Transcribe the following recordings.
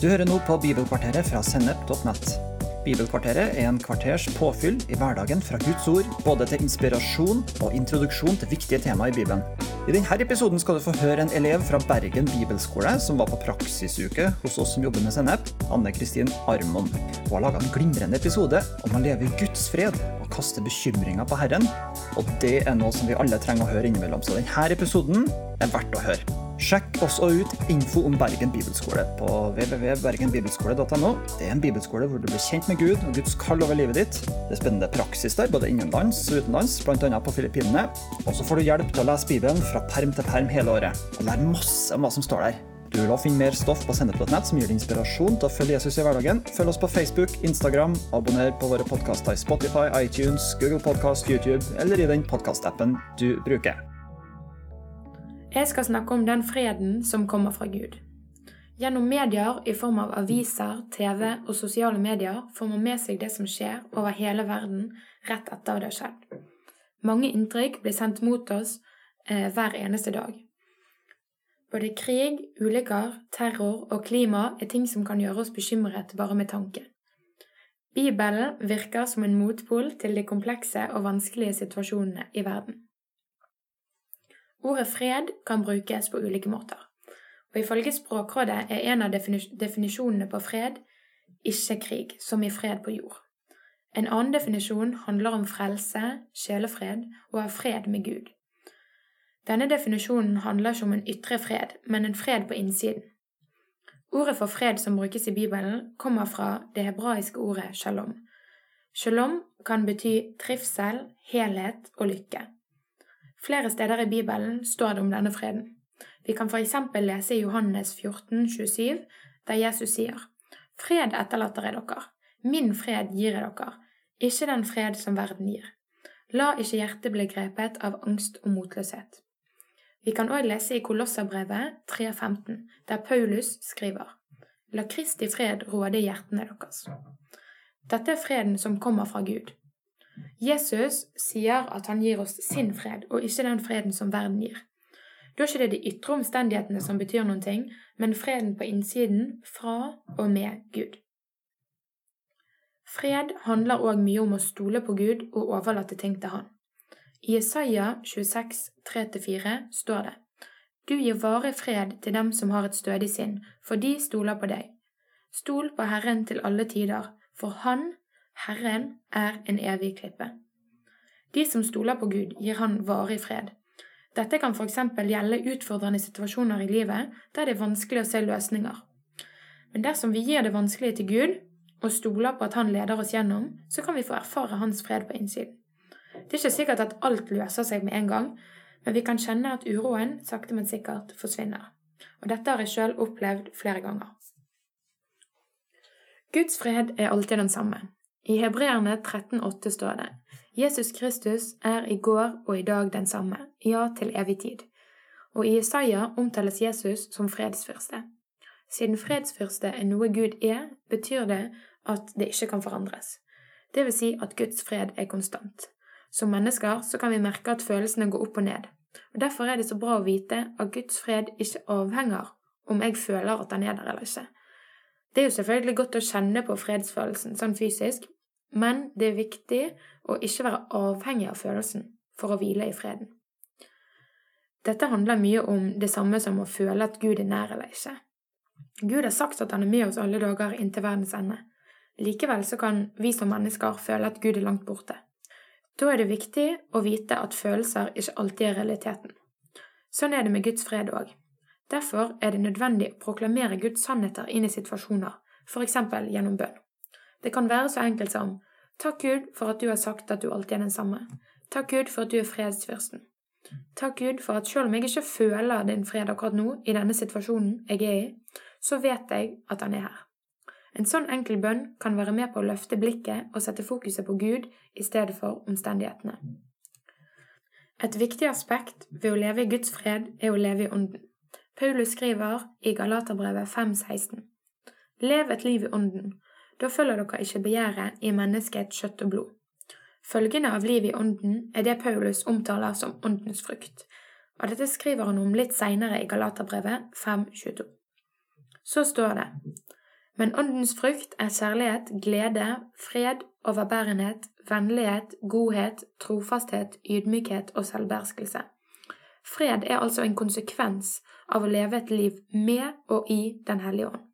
Du hører nå på Bibelkvarteret fra sennep.net. Bibelkvarteret er en kvarters påfyll i hverdagen fra Guds ord, både til inspirasjon og introduksjon til viktige temaer i Bibelen. I denne episoden skal du få høre en elev fra Bergen bibelskole som var på praksisuke hos oss som jobber med sennep, Anne Kristin Armon. Hun har laga en glimrende episode om å leve i Guds fred kaste bekymringer på Herren. Og det er noe som vi alle trenger å høre innimellom, så denne episoden er verdt å høre. Sjekk også ut info om Bergen bibelskole på www.bergenbibelskole.no. Det er en bibelskole hvor du blir kjent med Gud og Guds kall over livet ditt. Det er spennende praksis der, både innenlands og utenlands, bl.a. på Filippinene. Og så får du hjelp til å lese Bibelen fra perm til perm hele året, og lære masse om hva som står der. Du vil også finne mer stoff på sennep.nett som gir deg inspirasjon til å følge Jesus i hverdagen. Følg oss på Facebook, Instagram, abonner på våre podkaster i Spotify, iTunes, Google Podcast, YouTube eller i den podkastappen du bruker. Jeg skal snakke om den freden som kommer fra Gud. Gjennom medier i form av aviser, TV og sosiale medier får man med seg det som skjer over hele verden rett etter det har skjedd. Mange inntrykk blir sendt mot oss eh, hver eneste dag. Både krig, ulykker, terror og klima er ting som kan gjøre oss bekymret bare med tanken. Bibelen virker som en motpol til de komplekse og vanskelige situasjonene i verden. Ordet fred kan brukes på ulike måter, og ifølge Språkrådet er en av definisjonene på fred ikke krig, som i fred på jord. En annen definisjon handler om frelse, sjelefred og av fred med Gud. Denne definisjonen handler ikke om en ytre fred, men en fred på innsiden. Ordet for fred som brukes i Bibelen, kommer fra det hebraiske ordet shalom. Shalom kan bety trivsel, helhet og lykke. Flere steder i Bibelen står det om denne freden. Vi kan f.eks. lese i Johannes 14, 27, der Jesus sier Fred etterlater jeg dere, min fred gir jeg dere, ikke den fred som verden gir. La ikke hjertet bli grepet av angst og motløshet. Vi kan òg lese i Kolosserbrevet 3.15, der Paulus skriver La Kristi fred råde hjertene deres. Dette er freden som kommer fra Gud. Jesus sier at han gir oss sin fred, og ikke den freden som verden gir. Da er ikke det de ytre omstendighetene som betyr noen ting, men freden på innsiden fra og med Gud. Fred handler òg mye om å stole på Gud og overlate ting til Han. I Isaiah 26, 3-4 står det Du gir varig fred til dem som har et stødig sinn, for de stoler på deg. Stol på Herren til alle tider, for Han Herren er en evig klippe. De som stoler på Gud, gir han varig fred. Dette kan f.eks. gjelde utfordrende situasjoner i livet der det er vanskelig å se løsninger. Men dersom vi gir det vanskelige til Gud, og stoler på at Han leder oss gjennom, så kan vi få erfare Hans fred på innsiden. Det er ikke sikkert at alt løser seg med en gang, men vi kan kjenne at uroen sakte, men sikkert forsvinner. Og dette har jeg sjøl opplevd flere ganger. Guds fred er alltid den samme. I Hebreerne 13,8 står det Jesus Kristus er i går og i dag den samme, ja, til evig tid. Og i Isaiah omtales Jesus som fredsfyrste. Siden fredsfyrste er noe Gud er, betyr det at det ikke kan forandres. Det vil si at Guds fred er konstant. Som mennesker så kan vi merke at følelsene går opp og ned. Og Derfor er det så bra å vite at Guds fred ikke avhenger om jeg føler at den er der eller ikke. Det er jo selvfølgelig godt å kjenne på fredsfølelsen sånn fysisk, men det er viktig å ikke være avhengig av følelsen for å hvile i freden. Dette handler mye om det samme som å føle at Gud er nær eller ikke. Gud har sagt at han er med oss alle dager inntil verdens ende. Likevel så kan vi som mennesker føle at Gud er langt borte. Da er det viktig å vite at følelser ikke alltid er realiteten. Sånn er det med Guds fred òg. Derfor er det nødvendig å proklamere Guds sannheter inn i situasjoner, f.eks. gjennom bønn. Det kan være så enkelt som Takk, Gud, for at du har sagt at du alltid er den samme. Takk, Gud, for at du er fredsfyrsten. Takk, Gud, for at selv om jeg ikke føler din fred akkurat nå, i denne situasjonen jeg er i, så vet jeg at han er her. En sånn enkel bønn kan være med på å løfte blikket og sette fokuset på Gud i stedet for omstendighetene. Et viktig aspekt ved å leve i Guds fred er å leve i Ånden. Paulus skriver i Galaterbrevet 5,16.: Lev et liv i Ånden, da følger dere ikke begjæret i menneskets kjøtt og blod. Følgende av liv i ånden er det Paulus omtaler som åndens frukt, og dette skriver han om litt seinere i Galaterbrevet 5.22. Så står det Men åndens frukt er kjærlighet, glede, fred, overbærenhet, vennlighet, godhet, trofasthet, ydmykhet og selvbeherskelse. Fred er altså en konsekvens av å leve et liv med og i Den hellige ånd.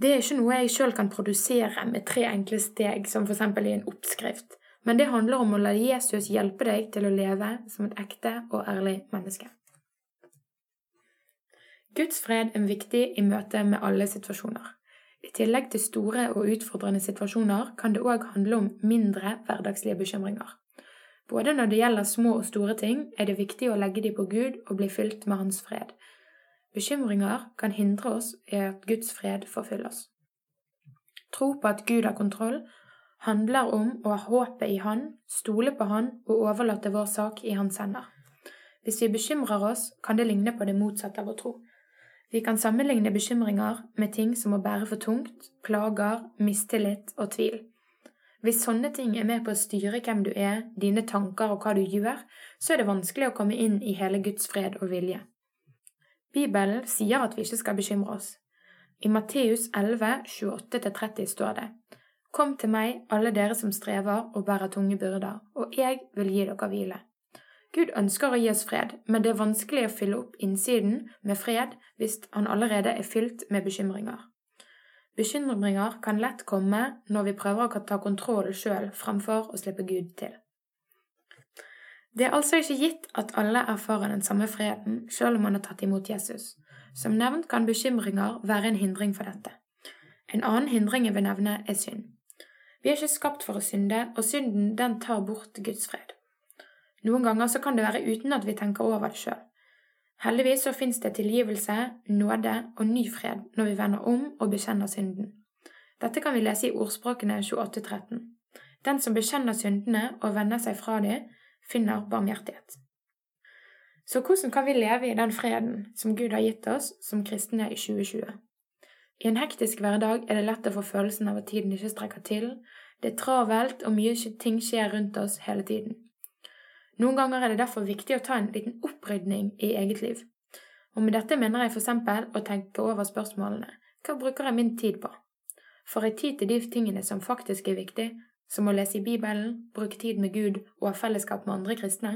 Det er ikke noe jeg sjøl kan produsere med tre enkle steg, som f.eks. i en oppskrift, men det handler om å la Jesus hjelpe deg til å leve som et ekte og ærlig menneske. Guds fred er viktig i møte med alle situasjoner. I tillegg til store og utfordrende situasjoner kan det òg handle om mindre hverdagslige bekymringer. Både når det gjelder små og store ting, er det viktig å legge de på Gud og bli fylt med Hans fred. Bekymringer kan hindre oss i at Guds fred forfyller oss. Tro på at Gud har kontroll, handler om å ha håpet i Han, stole på Han og overlate vår sak i Hans hender. Hvis vi bekymrer oss, kan det ligne på det motsatte av å tro. Vi kan sammenligne bekymringer med ting som å bære for tungt, plager, mistillit og tvil. Hvis sånne ting er med på å styre hvem du er, dine tanker og hva du gjør, så er det vanskelig å komme inn i hele Guds fred og vilje. Bibelen sier at vi ikke skal bekymre oss. I Matteus 11, 28-30 står det:" Kom til meg, alle dere som strever og bærer tunge byrder, og jeg vil gi dere hvile. Gud ønsker å gi oss fred, men det er vanskelig å fylle opp innsiden med fred hvis han allerede er fylt med bekymringer. Bekymringer kan lett komme når vi prøver å ta kontroll sjøl fremfor å slippe Gud til. Det er altså ikke gitt at alle erfarer den samme freden sjøl om man har tatt imot Jesus. Som nevnt kan bekymringer være en hindring for dette. En annen hindring jeg vil nevne, er synd. Vi er ikke skapt for å synde, og synden den tar bort Guds fred. Noen ganger så kan det være uten at vi tenker over det sjøl. Heldigvis så fins det tilgivelse, nåde og ny fred når vi vender om og bekjenner synden. Dette kan vi lese i Ordspråkene 2813. Den som bekjenner syndene og vender seg fra dem, finner barmhjertighet. Så hvordan kan vi leve i den freden som Gud har gitt oss som kristne i 2020? I en hektisk hverdag er det lett å få følelsen av at tiden ikke strekker til, det er travelt og mye ting skjer rundt oss hele tiden. Noen ganger er det derfor viktig å ta en liten opprydning i eget liv. Og med dette mener jeg for eksempel å tenke over spørsmålene hva bruker jeg min tid på? Får jeg tid til de tingene som faktisk er viktig, som å lese i Bibelen, bruke tid med Gud og ha fellesskap med andre kristne?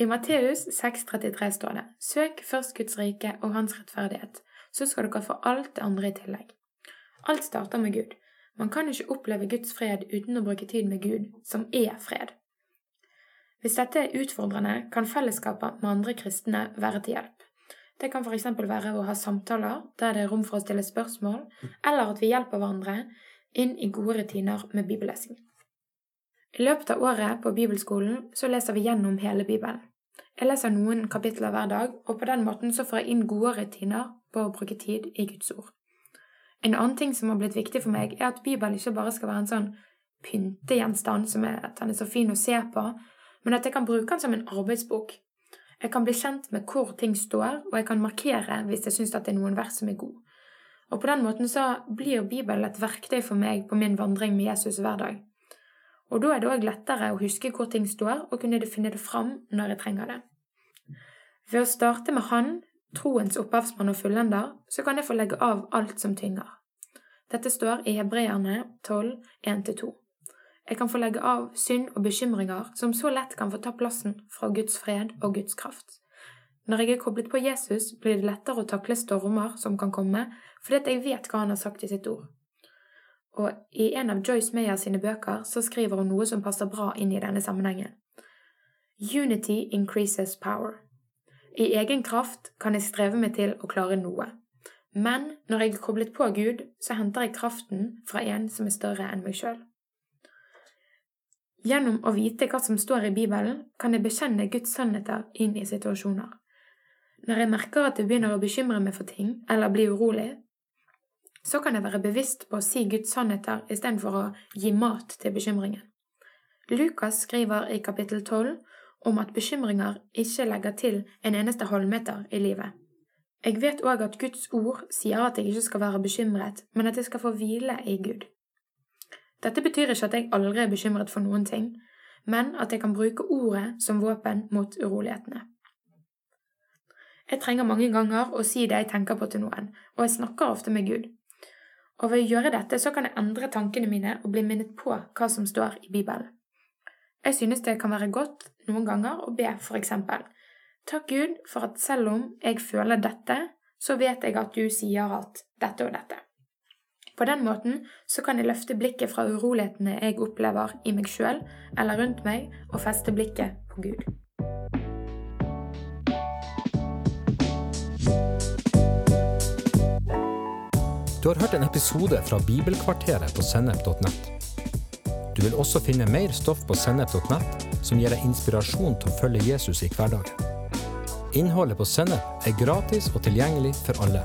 I Matteus 6,33 står det Søk først Guds rike og Hans rettferdighet, så skal dere få alt det andre i tillegg. Alt starter med Gud. Man kan ikke oppleve Guds fred uten å bruke tid med Gud, som er fred. Hvis dette er utfordrende, kan fellesskapet med andre kristne være til hjelp. Det kan f.eks. være å ha samtaler der det er rom for å stille spørsmål, eller at vi hjelper hverandre inn i gode rutiner med bibellesing. I løpet av året på bibelskolen så leser vi gjennom hele Bibelen. Jeg leser noen kapitler hver dag, og på den måten så får jeg inn gode rutiner på å bruke tid i Guds ord. En annen ting som har blitt viktig for meg, er at Bibelen ikke bare skal være en sånn pyntegjenstand som er, at den er så fin å se på, men at jeg kan bruke den som en arbeidsbok. Jeg kan bli kjent med hvor ting står, og jeg kan markere hvis jeg syns det er noen vers som er gode. Og på den måten så blir Bibelen et verktøy for meg på min vandring med Jesus hver dag. Og da er det òg lettere å huske hvor ting står, og kunne finne det fram når jeg trenger det. Ved å starte med Han, troens opphavsmann og fullender, så kan jeg få legge av alt som tynger. Dette står i Hebreerne 12, 1-2. Jeg kan få legge av synd og bekymringer som så lett kan få ta plassen fra Guds fred og Guds kraft. Når jeg er koblet på Jesus, blir det lettere å takle stormer som kan komme, fordi jeg vet hva han har sagt i sitt ord. Og i en av Joyce Meyer sine bøker så skriver hun noe som passer bra inn i denne sammenhengen. Unity increases power. I egen kraft kan jeg streve meg til å klare noe. Men når jeg er koblet på Gud, så henter jeg kraften fra en som er større enn meg sjøl. Gjennom å vite hva som står i Bibelen, kan jeg bekjenne Guds sannheter inn i situasjoner. Når jeg merker at jeg begynner å bekymre meg for ting, eller bli urolig, så kan jeg være bevisst på å si Guds sannheter istedenfor å gi mat til bekymringen. Lukas skriver i kapittel 12 om at bekymringer ikke legger til en eneste halvmeter i livet. Jeg vet òg at Guds ord sier at jeg ikke skal være bekymret, men at jeg skal få hvile i Gud. Dette betyr ikke at jeg aldri er bekymret for noen ting, men at jeg kan bruke ordet som våpen mot urolighetene. Jeg trenger mange ganger å si det jeg tenker på til noen, og jeg snakker ofte med Gud. Og ved å gjøre dette så kan jeg endre tankene mine og bli minnet på hva som står i Bibelen. Jeg synes det kan være godt noen ganger å be for eksempel. Takk Gud for at selv om jeg føler dette, så vet jeg at du sier at dette og dette. På den måten så kan jeg løfte blikket fra urolighetene jeg opplever i meg sjøl eller rundt meg, og feste blikket på Gud. Du har hørt en episode fra Bibelkvarteret på sennep.nett. Du vil også finne mer stoff på sennep.nett som gir deg inspirasjon til å følge Jesus i hverdagen. Innholdet på Sennep er gratis og tilgjengelig for alle,